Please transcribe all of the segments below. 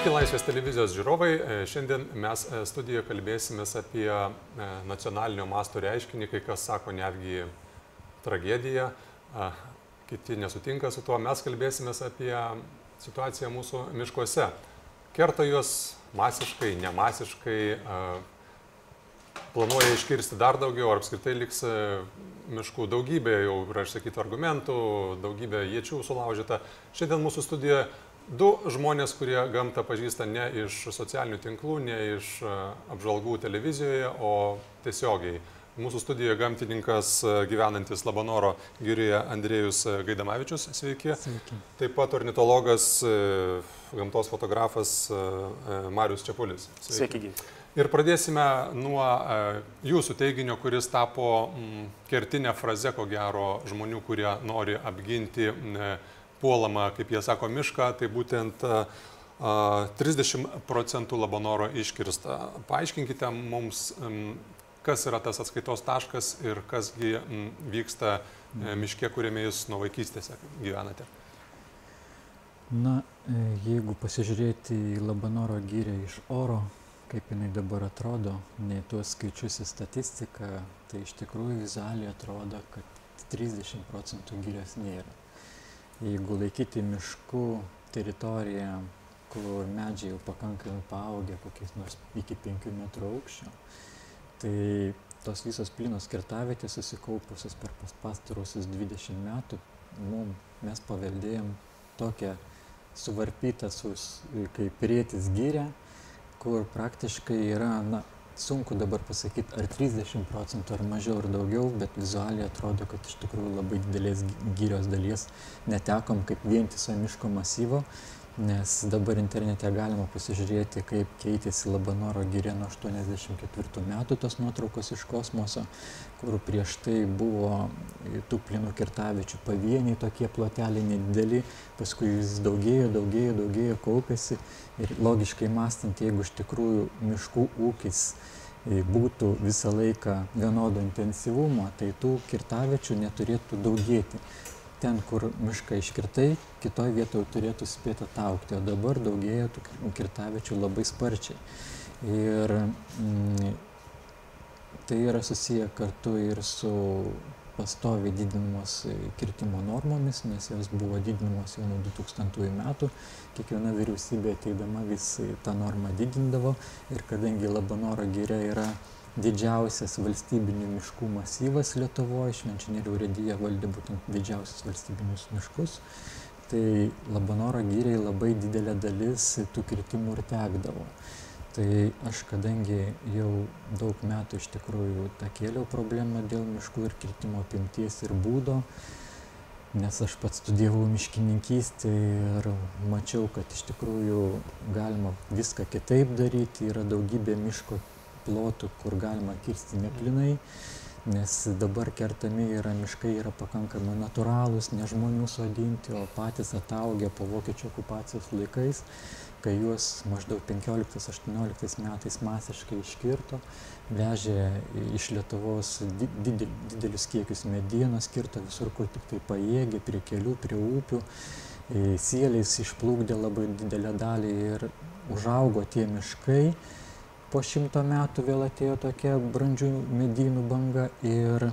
Sveiki Laisvės televizijos žiūrovai. E, Šiandien mes e, studijoje kalbėsime apie e, nacionalinio masto reiškinį, kai kas sako netgi tragediją, kiti nesutinka su tuo. Mes kalbėsime apie situaciją mūsų miškuose. Kerta juos masiškai, nemasiškai, planuoja iškirsti dar daugiau, ar apskritai liks miškų daugybė, jau yra išsakytų argumentų, daugybė iečių sulaužyta. Šiandien mūsų studijoje du žmonės, kurie gamtą pažįsta ne iš socialinių tinklų, ne iš e, apžvalgų televizijoje, o tiesiogiai. Mūsų studijoje gamtininkas e, gyvenantis Labanoro girioje Andrėjus Gaidamavičius, sveiki. Sveiki. Taip pat ornitologas, gamtos fotografas Marius Čiapulis. Sveiki, gyvi. Ir pradėsime nuo e, jūsų teiginio, kuris tapo mm, kertinė fraze, ko gero, žmonių, kurie nori apginti puolamą, kaip jie sako, mišką, tai būtent e, 30 procentų Labanoro iškirsta. Paaiškinkite mums, kas yra tas atskaitos taškas ir kasgi vyksta e, miške, kuriame jūs nuo vaikystės gyvenate. Na, e, jeigu pasižiūrėti į Labanoro gyrę iš oro, kaip jinai dabar atrodo, nei tuos skaičius į statistiką, tai iš tikrųjų vizualiai atrodo, kad 30 procentų girios nėra. Jeigu laikyti miškų teritoriją, kur medžiai jau pakankamai paaugę kokiais nors iki 5 metrų aukščio, tai tos visos plynos kirtavietės susikaupusios per pastarosius 20 metų, mum, mes paveldėjom tokią suvarpytą su, kaip rėtis gyrę, kur praktiškai yra, na, sunku dabar pasakyti, ar 30 procentų, ar mažiau, ar daugiau, bet vizualiai atrodo, kad iš tikrųjų labai didelės gyrios dalies netekom kaip vientiso miško masyvo nes dabar internete galima pasižiūrėti, kaip keitėsi Labanoro gyrė nuo 84 metų tos nuotraukos iš kosmoso, kur prieš tai buvo tų plinų kirtavičių pavieniai tokie ploteliai nedideli, paskui jis daugėjo, daugėjo, daugėjo, kaupėsi. Ir logiškai mąstant, jeigu iš tikrųjų miškų ūkis e, būtų visą laiką vienodo intensyvumo, tai tų kirtavičių neturėtų daugėti ten, kur mišką iškirtai, kitoje vietoje turėtų spėti ataukti, o dabar daugėja tų kirtavičių labai sparčiai. Ir mm, tai yra susiję kartu ir su pastoviai didinamos kirtimo normomis, nes jos buvo didinamos jau nuo 2000 metų. Kiekviena vyriausybė ateidama vis tą normą didindavo ir kadangi Labanoro gyrė yra didžiausias valstybinių miškų masyvas Lietuvoje, Švenčionėlių urėdija valdė būtent didžiausius valstybinius miškus, tai Labanoro gyriai labai didelė dalis tų kirtimų ir tekdavo. Tai aš kadangi jau daug metų iš tikrųjų tą kėliau problemą dėl miškų ir kirtimo apimties ir būdo, nes aš pats studijavau miškininkystę ir mačiau, kad iš tikrųjų galima viską kitaip daryti, yra daugybė miško plotų, kur galima kirsti neplinai, nes dabar kertami yra miškai, yra pakankamai natūralūs, ne žmonių sodinti, o patys ataugę po vokiečių okupacijos laikais, kai juos maždaug 15-18 metais masiškai iškirto, vežė iš Lietuvos didelius kiekius medienos, kirto visur, kur tik tai pajėgė, prie kelių, prie upių, sieliais išplūkdė labai didelę dalį ir užaugo tie miškai po šimto metų vėl atėjo tokia brandžių medynų banga ir,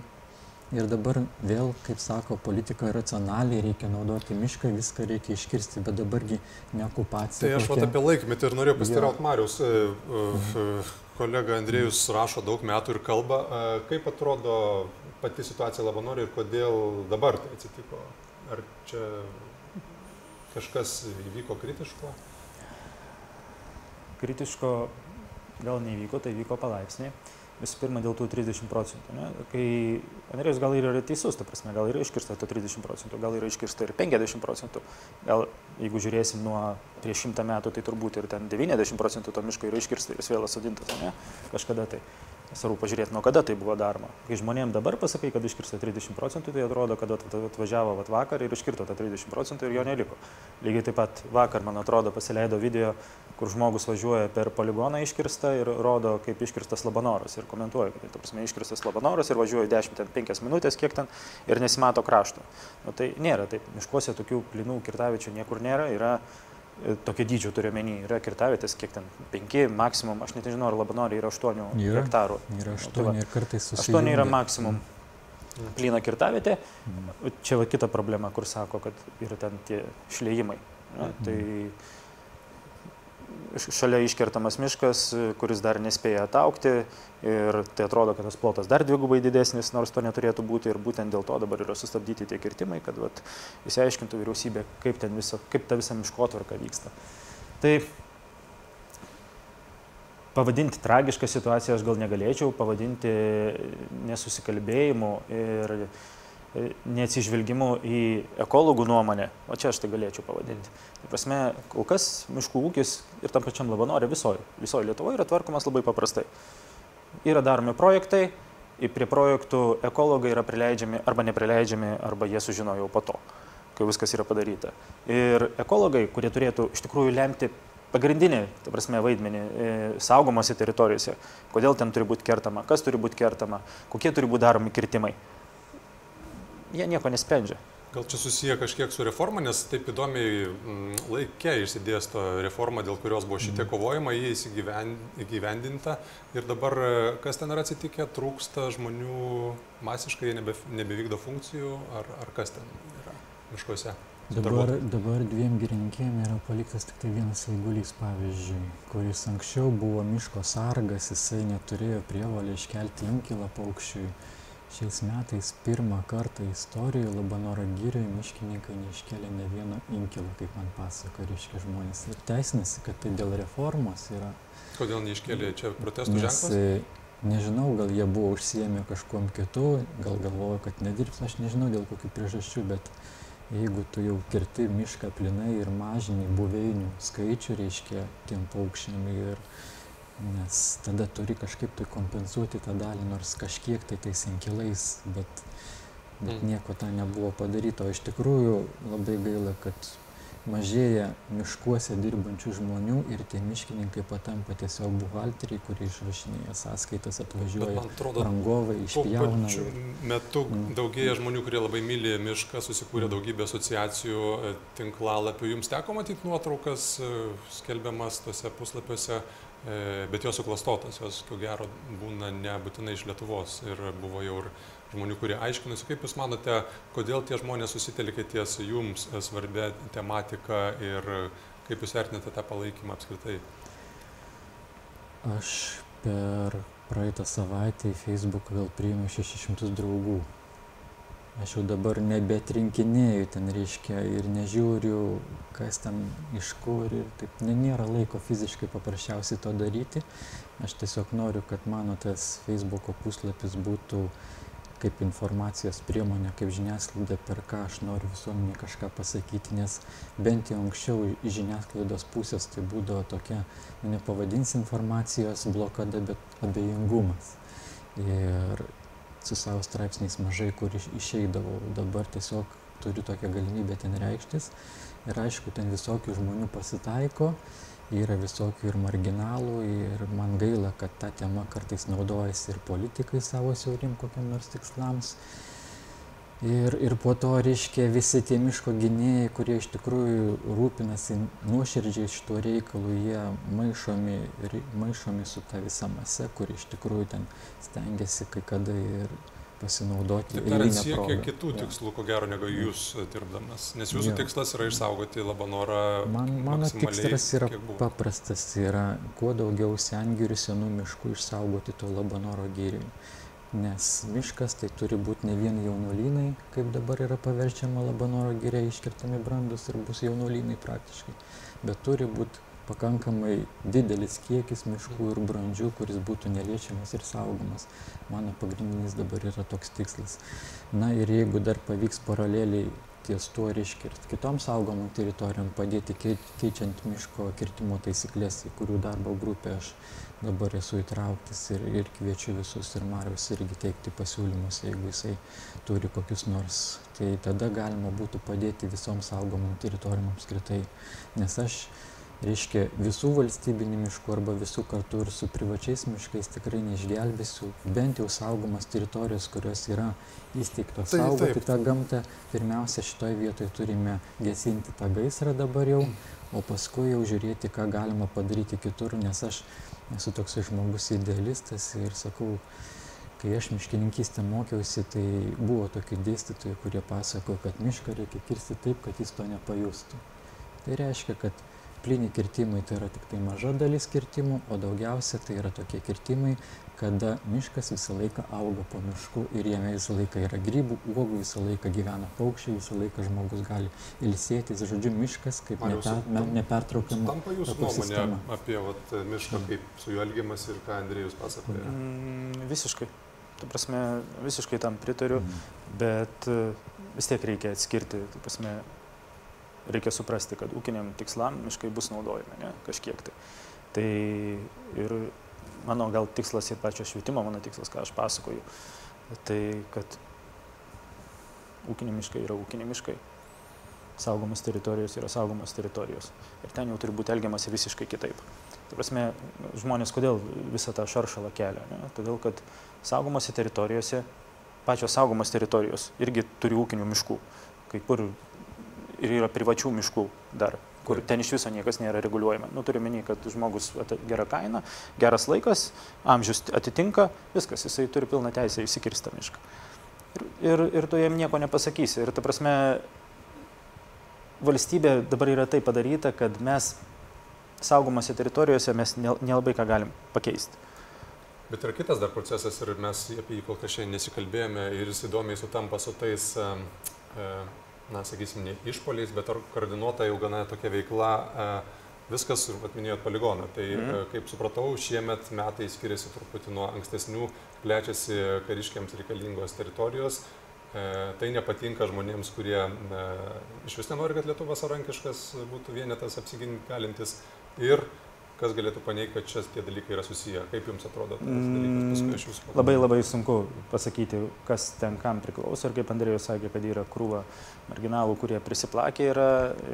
ir dabar vėl, kaip sako, politika racionaliai reikia naudoti mišką, viską reikia iškirsti, bet dabargi ne okupacija. Tai aš tokia... vat apie laikmetį ir norėjau pastirauti Marius. E, e, kolega Andrėjus rašo daug metų ir kalba, e, kaip atrodo pati situacija Labanoriai ir kodėl dabar tai atsitiko. Ar čia kažkas įvyko kritiško? Kritiško gal neįvyko, tai vyko palaipsniui. Visų pirma, dėl tų 30 procentų. Ne? Kai Andrėjus gal ir yra teisus, ta prasme, gal yra iškirsta to 30 procentų, gal yra iškirsta ir 50 procentų. Gal jeigu žiūrėsim nuo prieš šimtą metų, tai turbūt ir ten 90 procentų to miško yra iškirsta ir jis vėl atsodintas, ne? Kažkada tai. Svarbu pažiūrėti, nuo kada tai buvo daroma. Kai žmonėms dabar pasakai, kad iškirsta 30 procentų, tai atrodo, kad atvažiavo vat, vakar ir iškirto tą 30 procentų ir jo neliko. Lygiai taip pat vakar, man atrodo, pasileido video, kur žmogus važiuoja per poligoną iškirstą ir rodo, kaip iškirstas labanoras ir komentuoja, kad tai, prasme, iškirstas labanoras ir važiuoja 10-5 minutės, kiek ten ir nesimato krašto. Nu, tai nėra taip. Miškuose tokių plinų kirtavičių niekur nėra. Yra tokio dydžio turiu menį, yra kirtavietės, kiek ten, penki maksimum, aš net nežinau, ar labanoriai yra aštuonių Yra. hektarų. Yra Tai va, ir kartais susijungia. Aštuoni yra maksimum. Mm. Plyna kirtavietė, Mm. čia va kita problema, kur sako, kad yra ten tie šliejimai. Ne? Mhm. Tai š- šalia iškertamas miškas, kuris dar nespėja ataukti ir tai atrodo, kad tas plotas dar dvigubai didesnis, nors to neturėtų būti ir būtent dėl to dabar yra sustabdyti tie kirtimai, kad vat, įsiaiškintų vyriausybė, kaip, visa, kaip ta visa miškotvarka vyksta. Tai pavadinti tragišką situaciją aš gal negalėčiau, pavadinti nesusikalbėjimu ir neatsižvelgimu į ekologų nuomonę, o čia aš tai galėčiau pavadinti. Tai prasme, kol kas miškų ūkis ir tam pačiam Labanorė visoje viso Lietuvoje yra tvarkomas labai paprastai. Yra daromi projektai, prie projektų ekologai yra prileidžiami arba neprileidžiami, arba jie sužino jau po to, kai viskas yra padaryta. Ir ekologai, kurie turėtų iš tikrųjų lemti pagrindinį, ta prasme, vaidmenį e, saugomose teritorijose, kodėl ten turi būti kertama, kas turi būti kertama, kokie turi būti daromi kirtimai, jie nieko nesprendžia. Gal čia susiję kažkiek su reforma, nes taip įdomiai mm, laikė išsidėsto reforma, dėl kurios buvo šitie kovojimai, jie įsigyven- įgyvendinta ir dabar kas ten yra atsitikę, trūksta žmonių masiškai, jie nebe, nebevykdo funkcijų, ar, ar kas ten yra miškuose? Dabar, dabar dviem girinkėm yra paliktas tik tai vienas eigulys, pavyzdžiui, kuris anksčiau buvo miško sargas, jisai neturėjo prievalę iškelti inkilą paukščiui. Šiais metais pirmą kartą istorijoje Labanoro gyrioje miškininkai neiškėlė ne vieno inkilo, kaip man pasako, reiškia žmonės. Ir teisinasi, kad tai dėl reformos yra. Kodėl neiškėlė čia protestų Nes ženklas? e, nežinau, gal jie buvo užsiemę kažkuom kitu, gal galvojo, kad nedirbs, aš nežinau dėl kokių priežasčių, bet jeigu tu jau kerti mišką plinai ir mažini buveinių skaičių, reiškia tiem paukščiam ir nes tada turi kažkaip tai kompensuoti tą dalį, nors kažkiek tai tais inkilais, bet, bet Mm. nieko tą nebuvo padaryta. O iš tikrųjų labai gaila, kad mažėja miškuose dirbančių žmonių ir tie miškininkai patampa tiesiog buhalteriai, kurie išrašinėja sąskaitas, atvažiuoja atrodo, rangovai, Tuo išpjauna. ir- metu Mm. daugėja žmonių, kurie labai myli mišką, susikūrė Mm. daugybę asociacijų, e, tinklalapių. Jums teko matyti nuotraukas e, skelbiamas tose puslapiuose, bet jos suklastotos, jos, ko gero, būna nebūtinai iš Lietuvos. Ir buvo jau ir žmonių, kurie aiškinosi, kaip Jūs manote, kodėl tie žmonės susitelkė ties Jums e, svarbia tematika ir e, kaip Jūs vertinate tą palaikymą apskritai. Aš per praeitą savaitę į Facebooką gal priėmiau 600 draugų. Aš jau dabar nebetrinkinėjau ten, reiškia, ir nežiūriu, kas ten iš kur ir taip, ne, nėra laiko fiziškai paprasčiausiai to daryti. Aš tiesiog noriu, kad mano tas Facebooko puslapis būtų kaip informacijos priemonė, kaip žiniasklaida, per ką aš noriu visuomenį kažką pasakyti, nes bent jau anksčiau iš žiniasklaidos pusės tai būdavo tokia, nu, nepavadinsi informacijos blokada, bet abejingumas. Ir su savo straipsniais mažai kur iš- išeidavau, dabar tiesiog turiu tokią galimybę ten reikštis. Ir aišku, ten visokių žmonių pasitaiko, yra visokių ir marginalų, ir man gaila, kad tą temą kartais naudojasi ir politikai savo siaurim kokiam nors tikslams. Ir, ir po to, reiškia, visi tie miško gynėjai, kurie iš tikrųjų rūpinasi nuoširdžiai šituo reikalu, jie maišomi, ir maišomi su ta visa mase, kur iš tikrųjų ten stengiasi kai kada ir pasinaudoti. Tariant, eiline siekia proga. kitų Jo. tikslų, ko gero, negu jūs e, dirbdamas. Nes jūsų Jo. tikslas yra išsaugoti Labanorą. Man, mano tikslas yra paprastas, yra kuo daugiau sengirių senų miškų išsaugoti to Labanoro gyriui. Nes miškas tai turi būti ne vien jaunolynai, kaip dabar yra paverčiama Labanoro gyriai, iškertami brandus ir bus jaunolynai praktiškai, bet turi būti pakankamai didelis kiekis miškų ir brandžių, kuris būtų neliečiamas ir saugomas. Mano pagrindinis dabar yra toks tikslas. Na ir jeigu dar pavyks paraleliai ties tuo ir kitom saugomom teritorijom padėti kei- keičiant miško kirtimo taisyklės, į kurių darbo grupę aš dabar esu įtrauktas ir, ir kviečiu visus ir Marius irgi teikti pasiūlymus, jeigu jisai turi kokius nors. Tai tada galima būtų padėti visom saugomom teritorijom apskritai. Nes aš reiškia visų valstybinių miškų arba visų kartu ir su privačiais miškais tikrai neišgelbėsiu, bent jau saugomas teritorijos, kurios yra įsteigtos Tai saugoti tą gamtą. Pirmiausia, šitoje vietoje turime gesinti tą gaisrą dabar jau, o paskui jau žiūrėti, ką galima padaryti kitur, nes aš esu toks žmogus idealistas ir sakau, kai aš miškininkystę mokiausi, tai buvo tokių dėstytojų, kurie pasakojo, kad mišką reikia kirsti taip, kad jis to nepajustų. Tai reiškia, kad plyni kirtimai tai yra tik tai maža dalis kirtimų, o daugiausia tai yra tokie kirtimai, kada miškas visą laiką auga po mišku ir jame visą laiką yra grybų, uogų, visą laiką gyvena paukščiai, visą laiką žmogus gali ilsėtis. Žodžiu, miškas kaip neper, ne, nepertraukiama. Tampa jūsų nuomonė apie vat, mišką, kaip su juo elgiamas ir ką Andrėjus pasakoja. Mm, visiškai. Tu prasme, visiškai tam pritariu, Mm. bet e, vis tiek reikia atskirti, tu prasme, reikia suprasti, kad ūkiniam tikslam miškai bus naudojami, ne, kažkiek tai. Tai ir mano gal tikslas ir pačio švietimo, mano tikslas, ką aš pasakoju, tai kad ūkiniai miškai yra ūkiniai miškai. Saugomos teritorijos yra saugomos teritorijos. Ir ten jau turi būti elgiamasi visiškai kitaip. Tai prasme, žmonės kodėl visą tą šaršalą kelia? Ne? Todėl, kad saugomose teritorijose, pačios saugomos teritorijos irgi turi ūkinių miškų, kai kur ir yra privačių miškų dar, kur ten iš viso niekas nėra reguliuojama. Nu, turiu menį, kad žmogus gera kaina, geras laikas, amžius atitinka, viskas, jisai turi pilną teisę įsikirsti mišką. Ir, ir, ir tu jam nieko nepasakysi. Ir ta prasme, valstybė dabar yra taip padaryta, kad mes saugomose teritorijose mes nel- nelabai ką galim pakeisti. Bet yra kitas dar procesas ir mes apie jį kol kas šiandien nesikalbėjome ir jis įdomiai sutampa su tais, em, e, na, sakysim, ne išpoliais, bet ar koordinuota jau gana tokia veikla. e, Viskas, ir vat minėjot poligoną. Tai, Mhm. e, kaip supratau, šiemet metai skiriasi truputį nuo ankstesnių, plečiasi kariškiams reikalingos teritorijos. E, tai nepatinka žmonėms, kurie iš vis nenori, kad Lietuva savarankiškas būtų vienetas apsiginti galintis. Ir kas galėtų paneigti, kad čia tie dalykai yra susiję. Kaip jums atrodo tas dalykas? Paskui aš jūsų Labai labai sunku pasakyti, kas ten kam priklauso ir kaip Andrėjus sakė, kad yra krūva marginalų, kurie prisiplakė yra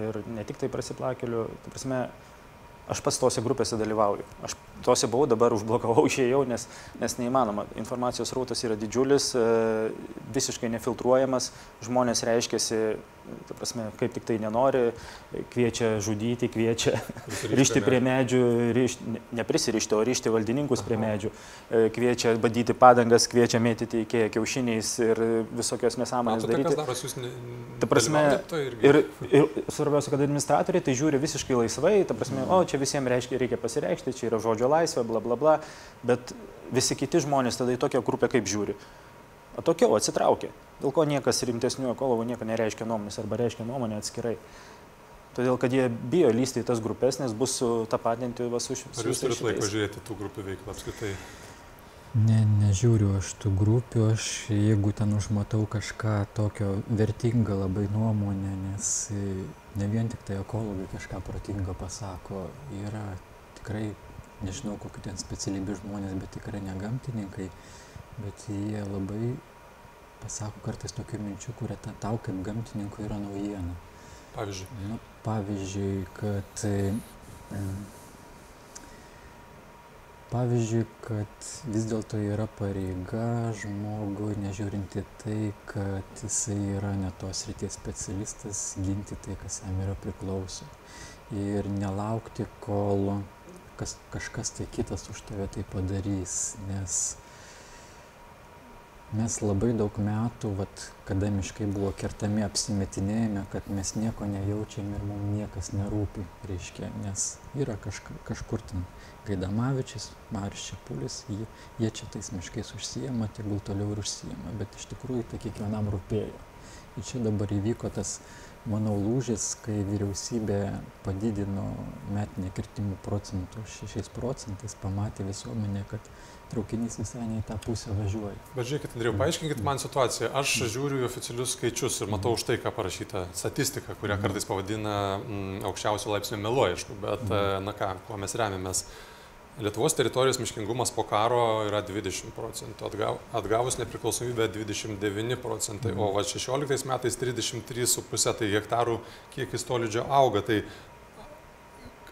ir ne tik tai prisiplakėlių. Ta prasme, aš pats tose grupėse dalyvauju. Aš tose buvau, dabar užblokavau, išėjau, nes, nes neįmanoma. Informacijos rautas yra didžiulis, e, visiškai nefiltruojamas, žmonės reiškiasi, prasme, kaip tik tai nenori, kviečia žudyti, kviečia rišti prie medžių, rišti, ne- neprisirišti, o rišti valdininkus prie Aha. medžių, E, kviečia badyti padangas, kviečia mėtyti iki kiaušiniais ir visokios nesąmonės kas daryti. darosi, jūs ne, Ta prasme? Ir, ir svarbiausia, kad administratoriai tai žiūri visiškai laisvai, ta prasme, o čia visiems reiškia, reikia pasireikšti, čia yra žodžio laisvė, bla bla bla, bet visi kiti žmonės tada į tokią grupę kaip žiūri. O tokiau atsitraukia. Dėl ko niekas rimtesnių ekologų nieko nereiškia nuomonės arba reiškia nuomonę atskirai. Todėl, kad jie bijo lysti į tas grupės, nes bus tapatinti va su šiais. Ar jūs turite laiko žiūrėti tų grupių veiklą apskritai? Ne, nežiūriu aš tų grupių, aš jeigu ten užmatau kažką tokio vertinga labai nuomonę, nes e, ne vien tik tai ekologai kažką protingo pasako, yra tikrai, nežinau kokiu ten specialybių žmonės, bet tikrai ne gamtininkai, bet jie labai pasako kartais tokių minčių, kurie ta, tau kaip gamtininkui yra naujiena. Pavyzdžiui, Nu, pavyzdžiui, kad mm, Pavyzdžiui, kad vis dėlto yra pareiga žmogui, nežiūrint į tai, kad jisai yra ne tos ryties specialistas, ginti tai, kas jam yra priklauso. Ir nelaukti, kol kas, kažkas tai kitas už tave tai padarys, nes mes labai daug metų, vat, kada miškai buvo kertami, apsimetinėjame, kad mes nieko nejaučiam ir mums niekas nerūpi, reiškia, nes yra kažka, kažkur ten Gaidamavičius, Marius Čiapulis, jie, jie čia tais miškais užsijama, tegul toliau ir užsijama, bet iš tikrųjų tai kiekvienam rūpėjo. Ir čia dabar įvyko tas, manau, lūžis, kai vyriausybė padidino metinį kirtimų procentų 6 procentais, pamatė visuomenė, kad traukinys visai ne į tą pusę važiuoja. bet žiūrėkit, Andriu, paaiškinkit man situaciją. Aš žiūriu į oficialius skaičius ir matau už tai, ką parašyta statistika, kurią kartais pavadina mm, aukščiausio laipsnio melu, aišku, bet e, na ką, kuo mes remiamės. Lietuvos teritorijos miškingumas po karo yra 20 procentų, atgav, atgavus nepriklausomybę 29 procentai, o va 16 metais 33,5 tai hektarų kiekis tolydžio auga. Tai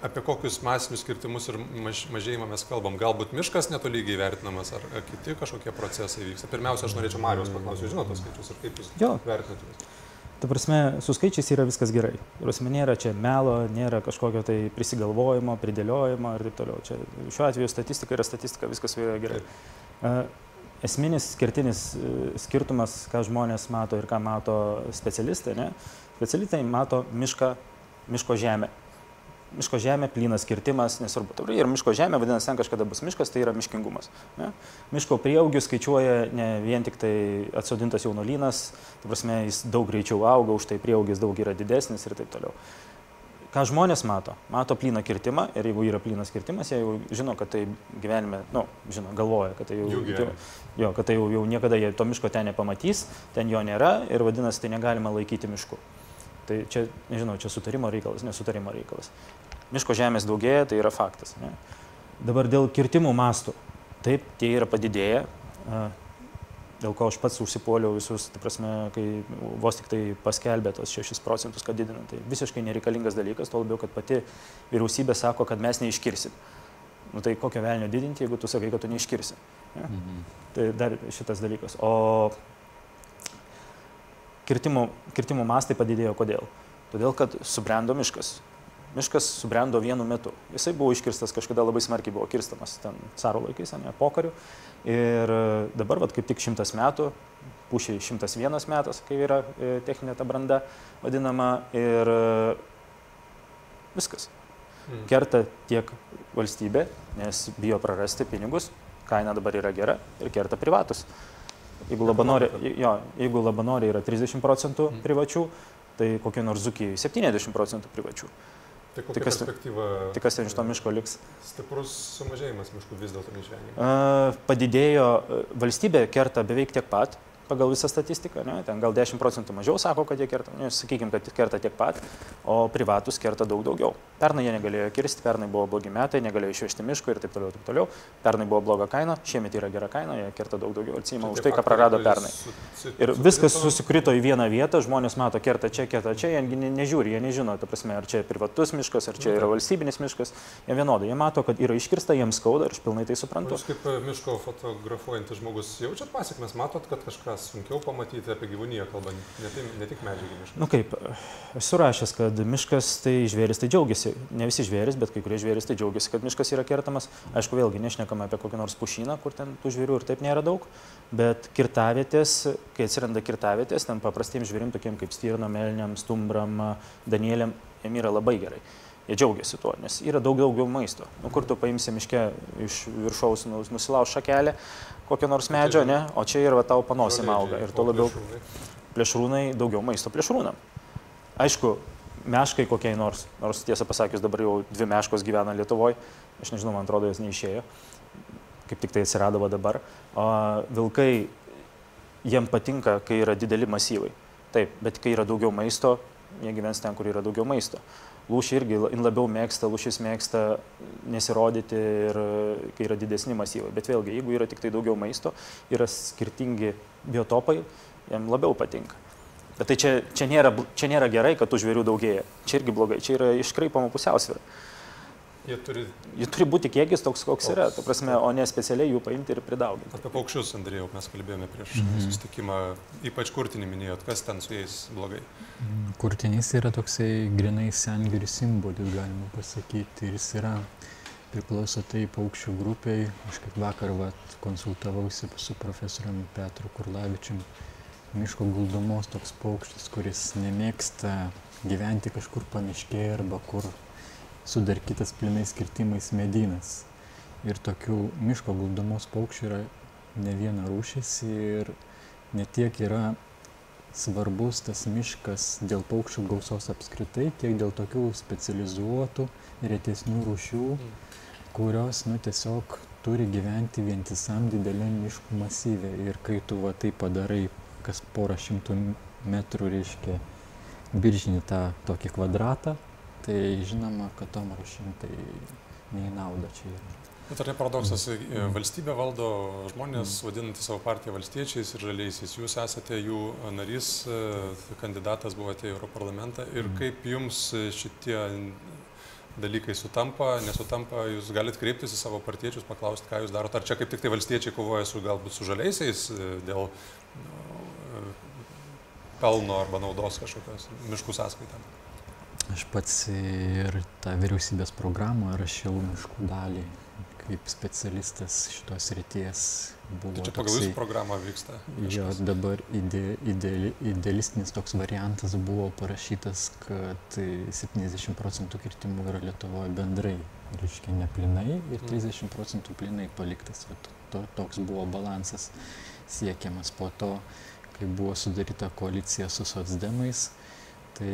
apie kokius masinius kirtimus ir maž, mažėjimą mes kalbam? Galbūt miškas netolygiai vertinamas, ar, ar kiti kažkokie procesai vyksta? Pirmiausia, aš norėčiau Marijos paklausyti, žinot tos skaičius ir kaip jūs Jo. vertinate? Ta prasme, su skaičiais yra viskas gerai. Prasme, nėra čia melo, nėra kažkokio tai prisigalvojimo, pridėliojimo ir taip toliau. Čia, šiuo atveju statistika yra statistika, viskas yra gerai. Esminis skirtinis e, skirtumas, ką žmonės mato ir ką mato specialistai, ne? specialistai mato mišką, miško žemę. Miško žemė, plynas kirtimas, nesvarbu. Tai Ir miško žemė, vadinasi, ten kažkada bus miškas, tai yra miškingumas. Ne? Miško prieaugių skaičiuoja ne vien tik tai atsodintas jaunuolynas, tai prasme, jis daug greičiau auga, už tai prieaugis daug yra didesnis ir taip toliau. Ką žmonės mato? Mato plyną kirtimą ir jeigu yra plynas kirtimas, jie jau žino, kad tai gyvenime, na, nu, žino, galvoja, kad tai jau, Jų gyvenime. jo, kad tai jau, jau niekada jie to miško ten nepamatys, ten jo nėra ir vadinasi, tai negalima laikyti mišku. Tai čia, nežinau, čia sutarimo reikalas, nesutarimo reikalas. Miško žemės daugėja, tai yra faktas. Ne? Dabar dėl kirtimų mastų. Taip, tie yra padidėję, dėl ko aš pats užsipuoliau visus, tai prasme, kai vos tik tai paskelbė tos 6 procentus, kad didina. Tai visiškai nereikalingas dalykas, tuo labiau, kad pati vyriausybė sako, kad mes neiškirsim. Nu tai kokio velnio didinti, jeigu tu sakai, kad tu neiškirsi. Ne? Mhm. Tai dar šitas dalykas. O kirtimų, kirtimų mastai padidėjo kodėl? Todėl, kad subrendo miškas. Miškas subrendo vienu metu. Jisai buvo iškirstas kažkada labai smarkiai, buvo kirstamas ten caro laikais, ne pokariu. Ir e, dabar, vat, kaip tik šimtas metų, pušiai šimtas vienas metas, kai yra e, techninė ta branda vadinama. Ir e, viskas. Mm. Kerta tiek valstybė, nes bijo prarasti pinigus, kaina dabar yra gera ir kerta privatus. Jeigu labanori, jo, jeigu labanori yra 30 procentų Mm. privačių, tai kokio nors zukiai 70 procentų privačių. Tai kokia Tai kas- perspektyva? Tai kas ten iš to miško liks? Stiprus sumažėjimas miškų vis dėlto neišvengiamas. Padidėjo, a, valstybė kerta beveik tiek pat pagal visą statistiką, ne? ten gal 10 procentų mažiau sako, kad jie kerta, nu, sakykime, kad kerta tiek pat, o privatus kerta daug daugiau. Pernai jie negalėjo kirsti, pernai buvo blogi metai, negalėjo išvežti miško ir taip toliau, taip toliau. Pernai buvo bloga kaina, šiemet yra gera kaina, jie kerta daug daugiau atsima už tai, ką prarado pernai. Ir viskas susikrito į vieną vietą, žmonės mato, kerta čia, kerta čia, jie ne- nežiūri, jie nežino, ta prasme, ar čia privatus miškas, ar čia yra valstybinis miškas, jie vienodai, jie mato, kad yra iškirsta, jiems skauda ir aš pilnai tai suprantu. Jūs kaip e, miško fotografuojantis žmogus jaučiat pasiekmes, matot, kad kažką sunkiau pamatyti apie gyvūniją kalbant, ne, tai, ne tik medžiagį mišką. Na nu kaip, esu rašęs, kad miškas tai žvėris tai džiaugiasi. Ne visi žvėris, bet kai kurie žvėris tai džiaugiasi, kad miškas yra kertamas. Aišku, vėlgi nešnekame apie kokį nors pušyną, kur ten tų žvėrių ir taip nėra daug. Bet kirtavietės, kai atsiranda kirtavietės, ten paprastiems žvėrim, tokiem kaip stirnom, melniam, stumbram, danieliam, jiem yra labai gerai. Jie džiaugiasi tuo, nes yra daug daugiau maisto. Nu, kur tu paimsi miške iš viršaus, nu, nusilauž šakelę kokio nors medžio, ne? O čia ir va tau panosim auga. Ir tuo labiau plėšrūnai daugiau maisto plėšrūnam. Aišku, meškai kokiai nors, nors tiesą pasakius dabar jau dvi meškos gyvena Lietuvoje, aš nežinau, man atrodo, jos neišėjo, kaip tik tai atsirado dabar. O vilkai, jiem patinka, kai yra dideli masyvai. Taip, bet kai yra daugiau maisto, jie gyvens ten, kur yra daugiau maisto. Lūšiai irgi labiau mėgsta, lūšis mėgsta nesirodyti ir kai yra didesni masyvai. Bet vėlgi, jeigu yra tik tai daugiau maisto, yra skirtingi biotopai, jam labiau patinka. Bet tai čia, čia, nėra, čia nėra gerai, kad tų žvėrių daugėja. Čia irgi blogai, čia yra iškraipama pusiausvyrą. Jie turi Jų turi būti kiekis toks, koks yra, ta prasme, o ne specialiai jų paimti ir pridauginti. apie paukščius, Andrėjau, mes kalbėjome prieš Mhm. susitikimą, ypač kurtinį minėjot, kas ten su jais blogai. Mm, Kurtinys yra toksai grinai sengirių simbolis, galima pasakyti. Ir jis yra, priklauso tai paukščių grupiai. Aš kaip vakar vat, konsultavausi su profesoriumi Petru Kurlavičium. Miško guldomos toks paukštis, kuris nemėgsta gyventi kažkur pamiškėje arba kur sudarkytas plinais kirtimais medynas. Ir tokių miško guldomos paukščių yra ne viena rūšis ir ne tiek yra svarbus tas miškas dėl paukščių gausos apskritai, tiek dėl tokių specializuotų, retesnių rūšių, kurios nu, tiesiog turi gyventi vientisam dideliam miškų masyvė. Ir kai tu va tai padarai kas porą šimtų metrų, reiškia, biržinį tą tokį kvadratą, tai žinoma, kad tom rūšim tai nei nauda čia yra. Bet ar ne paradoksas, e, valstybė valdo žmonės, vadinantys savo partiją valstiečiais ir žaliaisiais. Jūs esate jų narys, e, kandidatas buvote į Europarlamentą. Ir Mm. kaip jums šitie dalykai sutampa, nesutampa, jūs galite kreiptis į savo partiečius, paklausti, ką jūs darote. Ar čia kaip tik tai valstiečiai kovoja su galbūt su žaliaisiais e, dėl nu, pelno arba naudos kažkokios miškų sąskaitą? Aš pats ir tą vyriausybės programą rašiau miškų dalį kaip specialistas šitos ryties buvo. Tai čia pagal jūsų programą vyksta? Miškas. Jo, dabar ide, ide, idealistinis toks variantas buvo parašytas, kad 70 procentų kirtimų yra Lietuvoje bendrai, reiškia ne plinai ir 30 mm. procentų plinai paliktas. To, toks buvo balansas siekiamas po to, kai buvo sudaryta koalicija su socdemais. Tai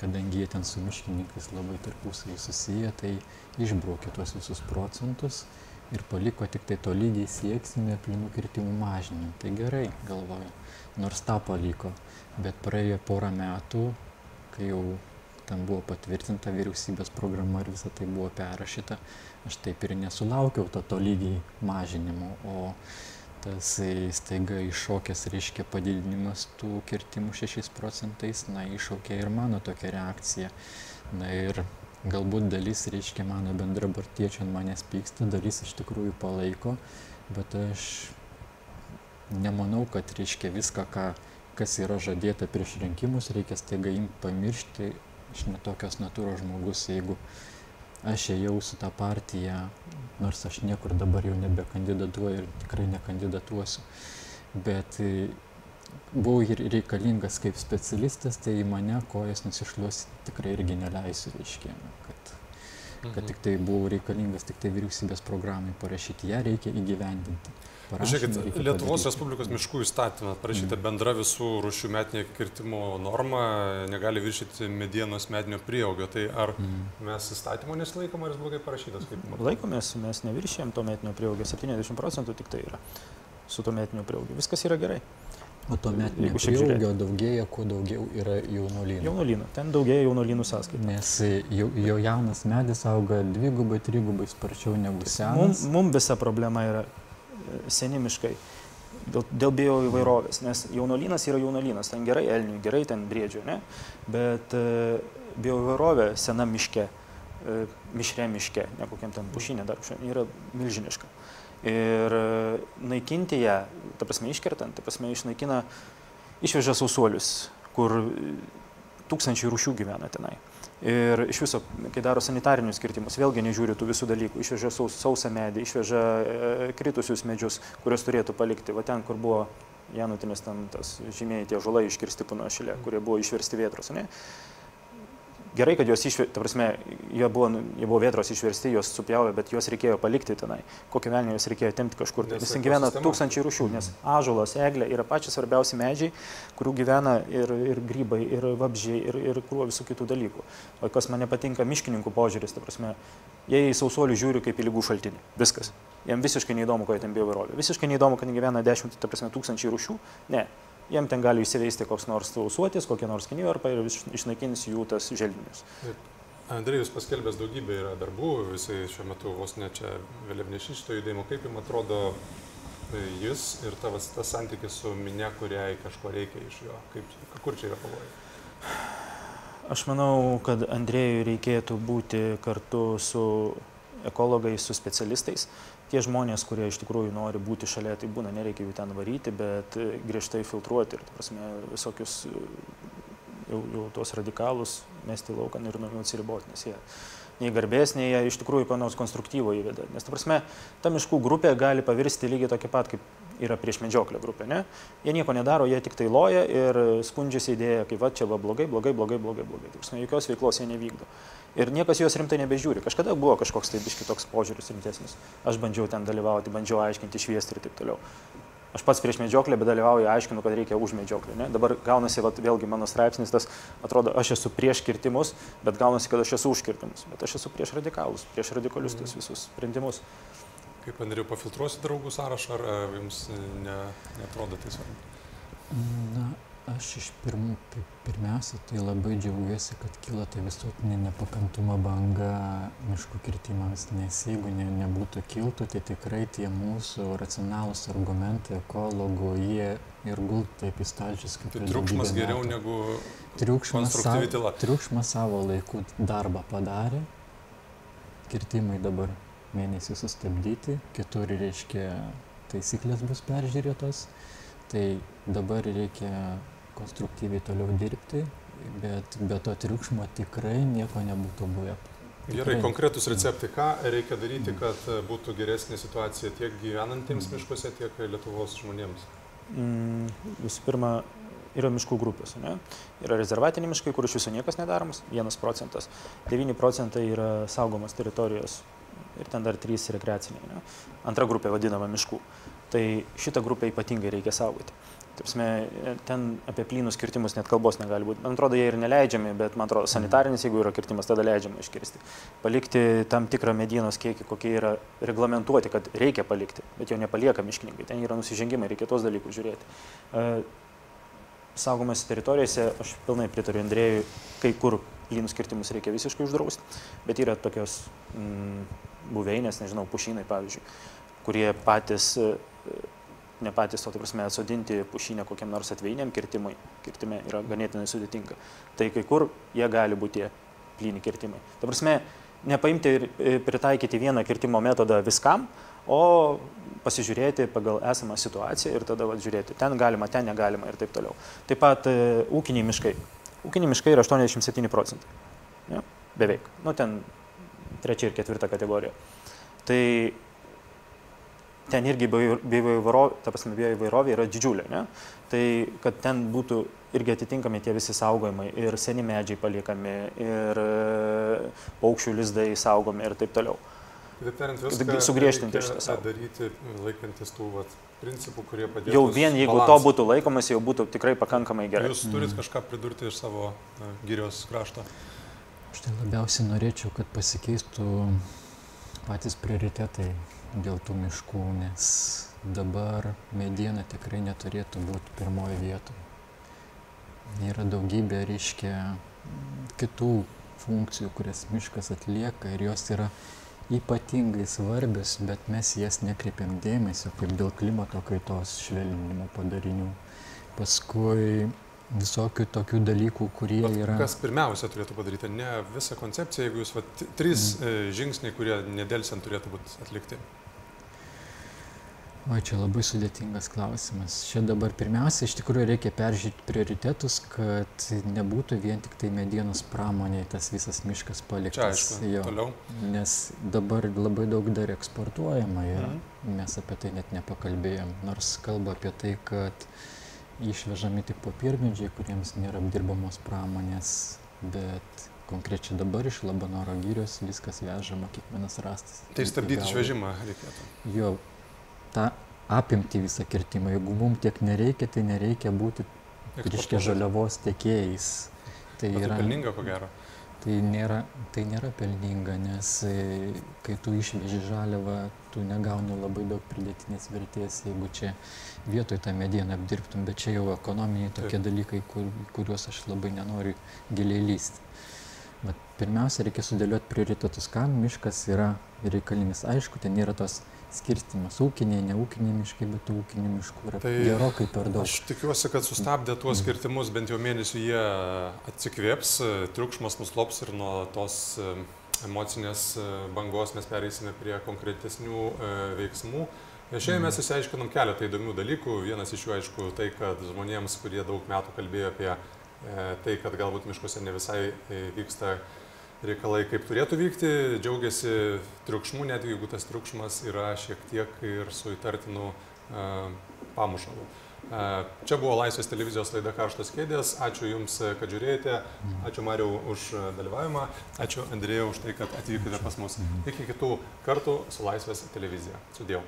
kadangi jie ten su miškininkais labai tarpusavį susiję, tai išbraukė tuos visus procentus ir paliko tik tai tolygiai sieksime plynų kirtimų mažinimą. Tai gerai, galvoju, nors tą paliko, bet praėjo porą metų, kai jau ten buvo patvirtinta vyriausybės programa ir visa tai buvo perrašyta, aš taip ir nesulaukiau to tolygiai mažinimo, o tas staiga iššokęs reiškia padidinimas tų kirtimų 6 procentais, na, iššaukė ir mano tokią reakciją. Na ir galbūt dalis, reiškia, mano bendrabartiečiai ant manęs pyksta, dalis iš tikrųjų palaiko, bet aš nemanau, kad, reiškia, viską, ką, kas yra žadėta prieš rinkimus, reikia staiga imti pamiršti. Aš netokios natūros žmogus, jeigu aš ėjau su tą partiją, nors aš niekur dabar jau nebekandidatuoju ir tikrai nekandidatuosiu, bet buvau ir reikalingas kaip specialistas, tai į mane kojas nusišluosi tikrai irgi neleisiu, reiškia, kad, kad mhm. tik tai buvau reikalingas tik tai vyriausybės programai parašyti, ją reikia įgyvendinti. Žiūrėkit, Lietuvos Respublikos miškų įstatymą parašyta mm. bendra visų rūšių metinė kirtimo norma, negali viršyti medienos metinio prieaugio. Tai ar mm. mes įstatymo nesilaikom, ar jis blogai parašytas? Laikomės, mes neviršėjom to metinio prieaugio, 70 procentų tik tai yra su to metiniu prieaugiu. Viskas yra gerai. O tuomet prieaugio daugėja, kuo daugiau yra jaunolynų. Jaunolynų, ten daugėja jaunolynų sąskaita. Nes jau, jau jaunas medis auga dvigubai, trigubai sparčiau negu senas. Mums mum visa problema yra seni miškai. Dėl, dėl bio įvairovės, nes jaunolynas yra jaunolynas, ten gerai elnių, gerai ten briedžių, ne? bet e, bio įvairovė sena miške, e, mišre miške, ne kokiam ten pušinė dar, yra milžiniška. Ir e, naikinti ją, ta prasme iškertant, ta prasme išnaikina, išveža sausuolius, kur tūkstančiai rūšių gyvena tenai. Ir iš viso, kai daro sanitarinius kirtimus, vėlgi nežiūri tų visų dalykų. Išveža saus, sausą medį, išveža e, kritusius medžius, kuriuos turėtų palikti. Va ten, kur buvo Janutinės, ten tas žymėjai tie žolai iškirsti panašilė, kurie buvo išversti vėtros. Ne? Gerai, kad jos išversti, ta prasme, jie buvo, jie buvo vėtros išversti, jos supjavė, bet juos reikėjo palikti tenai. Kokią velnį juos reikėjo temti kažkur. Nes ten gyvena tūkstančiai rūšių, nes ažulas, eglė yra pačios svarbiausi medžiai, kurių gyvena ir, ir grybai, ir vabžiai, ir, ir krūva visų kitų dalykų. O kas man nepatinka miškininkų požiūris, ta prasme, jie į sausuolių žiūri kaip į lygų šaltinį. Viskas. Jiems visiškai neįdomu, ko jie ten bioįvairovė. Visiškai neįdomu, kad gyvena dešimt, ta prasme, tūkstančiai rūšių. Ne jiem ten gali įsiveisti koks nors tausuotis, kokie nors kinivarpai ir išnaikins jų tas želdinius. Andrėjus paskelbęs daugybę yra darbų, jisai šiuo metu vos ne čia vėliavnešiai šito judėjimo. Kaip jums atrodo e, jis ir tavas tas santykis su minė, kuriai kažko reikia iš jo? Kaip, kur čia yra pavojai? Aš manau, kad Andrėjui reikėtų būti kartu su ekologais, su specialistais, tie žmonės, kurie iš tikrųjų nori būti šalia, tai būna, nereikia jų ten varyti, bet e, griežtai filtruoti ir, prasme, visokius e, jau, jau tuos radikalus mesti laukan ir atsiriboti, nes jie nei garbės, nei jie iš tikrųjų ko nors konstruktyvo įveda. Nes, ta prasme, ta miškų grupė gali pavirsti lygiai tokia pat, kaip yra prieš medžioklę grupė. Ne? Jie nieko nedaro, jie tik tai loja ir skundžiasi idėja, kaip va čia va blogai, blogai, blogai, blogai, blogai. Tai prasme, jokios veiklos jie nevykdo ir niekas juos rimtai nebežiūri. Kažkada buvo kažkoks tai biški toks požiūris rimtesnis. Aš bandžiau ten dalyvauti, bandžiau aiškinti, šviesti ir taip toliau. Aš pats prieš medžioklę, bet dalyvauju, aiškinu, kad reikia už medžioklę. Ne? Dabar gaunasi, vat, vėlgi mano straipsnis, tas atrodo, aš esu prieš kirtimus, bet gaunasi, kad aš esu už kirtimus. Bet aš esu prieš radikalus, prieš radikalius tos visus sprendimus. Kaip Andriu, pafiltruosi draugų sąrašą, ar jums ne, netrodo tai svarbu? Na, aš iš pirmų pirmiausia tai labai džiaugiuosi kad kyla ta visuotinė nepakantumo banga miškų kirtimams nes jeigu ne nebūtų kiltų tai tikrai tie mūsų racionalūs argumentai ekologų jie ir gultų taip į stalčius kaip tai triukšmas geriau negu triukšmas, savo, triukšmas savo laiku darbą padarė. Kirtimai dabar mėnesį sustabdyti, kitur reiškia taisyklės bus peržiūrėtos, tai dabar reikia konstruktyviai toliau dirbti, bet be to triukšmo tikrai nieko nebūtų buvę. Gerai, konkretus receptai, ką reikia daryti, kad būtų geresnė situacija tiek gyvenantiems miškuose, tiek Lietuvos žmonėms? Mm, visų pirma, yra miškų grupės. Ne? Yra rezervatiniai miškai, kur iš viso niekas nedaromas, 1 procentas. 9 procentai yra saugomos teritorijos ir ten dar 3 rekreaciniai. Ne? Antra grupė vadinama miškų. Tai šitą grupę ypatingai reikia saugoti. Tapsme, ten apie plynus kirtimus net kalbos negali būti. Man atrodo, jie ir neleidžiami, bet man atrodo, sanitarinis, jeigu yra kirtimas, tada leidžiama iškirsti. Palikti tam tikrą medienos kiekį, kokie yra reglamentuoti, kad reikia palikti, bet jo nepalieka miškininkai. Ten yra nusižengimai, reikia tos dalykus žiūrėti. E, saugomose teritorijose, aš pilnai pritariu Andrėjui, kai kur plynus kirtimus reikia visiškai uždrausti, bet yra tokios mm, buveinės, nežinau, pušynai pavyzdžiui, kurie patys ne patys, o tai prasme atsodinti pušinę kokiam nors atveiniam kirtimui, kirtime yra ganėtinai sudėtinga. Tai kai kur jie gali būti plyni kirtimai. Ta prasme, nepaimti ir e, pritaikyti vieną kirtimo metodą viskam, o pasižiūrėti pagal esamą situaciją ir tada va, žiūrėti, ten galima, ten negalima ir taip toliau. Taip pat e, ūkiniai miškai. Ūkiniai miškai yra 87 procentai. Ja? Beveik. Nu, ten trečia ir ketvirta kategorija. Tai ten irgi bioįvairovė yra didžiulė. Ne? Tai kad ten būtų irgi atitinkami tie visi saugojimai ir seni medžiai paliekami, ir e, paukščių lizdai saugomi ir taip toliau. Kitaip tariant, viską sugriežtinti šitą savo. daryti laikantis tų vat, principų, kurie padėtų. Jau vien jeigu balansą. to būtų laikomas, jau būtų tikrai pakankamai gerai. Jūs turit mm. kažką pridurti iš savo uh, gyrios krašto? Aš tai labiausiai norėčiau, kad pasikeistų patys prioritetai dėl tų miškų, nes dabar mediena tikrai neturėtų būti pirmoje vietoje. Yra daugybė, reiškia, kitų funkcijų, kurias miškas atlieka ir jos yra ypatingai svarbios, bet mes jas nekreipiam dėmesio, kaip dėl klimato kaitos švelninimo padarinių. Paskui visokių tokių dalykų, kurie Bet yra. Kas pirmiausia turėtų padaryti? Ne visą koncepciją, jeigu jūs, va, trys mm. žingsniai, kurie nedelsiant turėtų būti atlikti. O čia labai sudėtingas klausimas. Čia dabar pirmiausia, iš tikrųjų reikia peržiūrėti prioritetus, kad nebūtų vien tik tai medienos pramoniai tas visas miškas paliktas. Čia aišku, jo, toliau. Nes dabar labai daug dar eksportuojama ir mhm. mes apie tai net nepakalbėjom. Nors kalba apie tai, kad išvežami tik popiermedžiai, kuriems nėra apdirbamos pramonės, bet konkrečiai dabar iš Labanoro gyrios viskas vežama, kiekvienas rastas. Tai stabdyti išvežimą reikėtų. Jo, tą apimti visą kirtimą. Jeigu mums tiek nereikia, tai nereikia būti, reiškia, žaliavos tiekėjais. Tai Bet yra pelninga, ko gero. Tai nėra, tai nėra pelninga, nes e, kai tu išveži žaliavą, tu negauni labai daug pridėtinės vertės, jeigu čia vietoj tą medieną apdirbtum, bet čia jau ekonominiai tokie Taip. dalykai, kur, kuriuos aš labai nenoriu giliai lysti. Bet pirmiausia, reikia sudėlioti prioritetus, kam miškas yra reikalingas. Aišku, ten yra tos skirstimas ūkiniai, ne ūkiniai miškai, bet ūkinių miškų yra tai gerokai per daug. Aš tikiuosi, kad sustabdė tuos skirtimus, bent jau mėnesį jie atsikvėps, triukšmas nuslops ir nuo tos e, emocinės e, bangos mes pereisime prie konkretesnių e, veiksmų. Šiandien mes įsiaiškinom keletą įdomių dalykų. Vienas iš jų, aišku, tai, kad žmonėms, kurie daug metų kalbėjo apie tai, kad galbūt miškuose ne visai vyksta reikalai kaip turėtų vykti, džiaugiasi triukšmu, net jeigu tas triukšmas yra šiek tiek ir su įtartinu pamušalu. Čia buvo Laisvės televizijos laida Karštos kėdės. Ačiū Jums, kad žiūrėjote. Ačiū Mariau už dalyvavimą. Ačiū Andrėjau už tai, kad atvykote pas mus. Iki kitų kartų su Laisvės televizija. Sudėjau.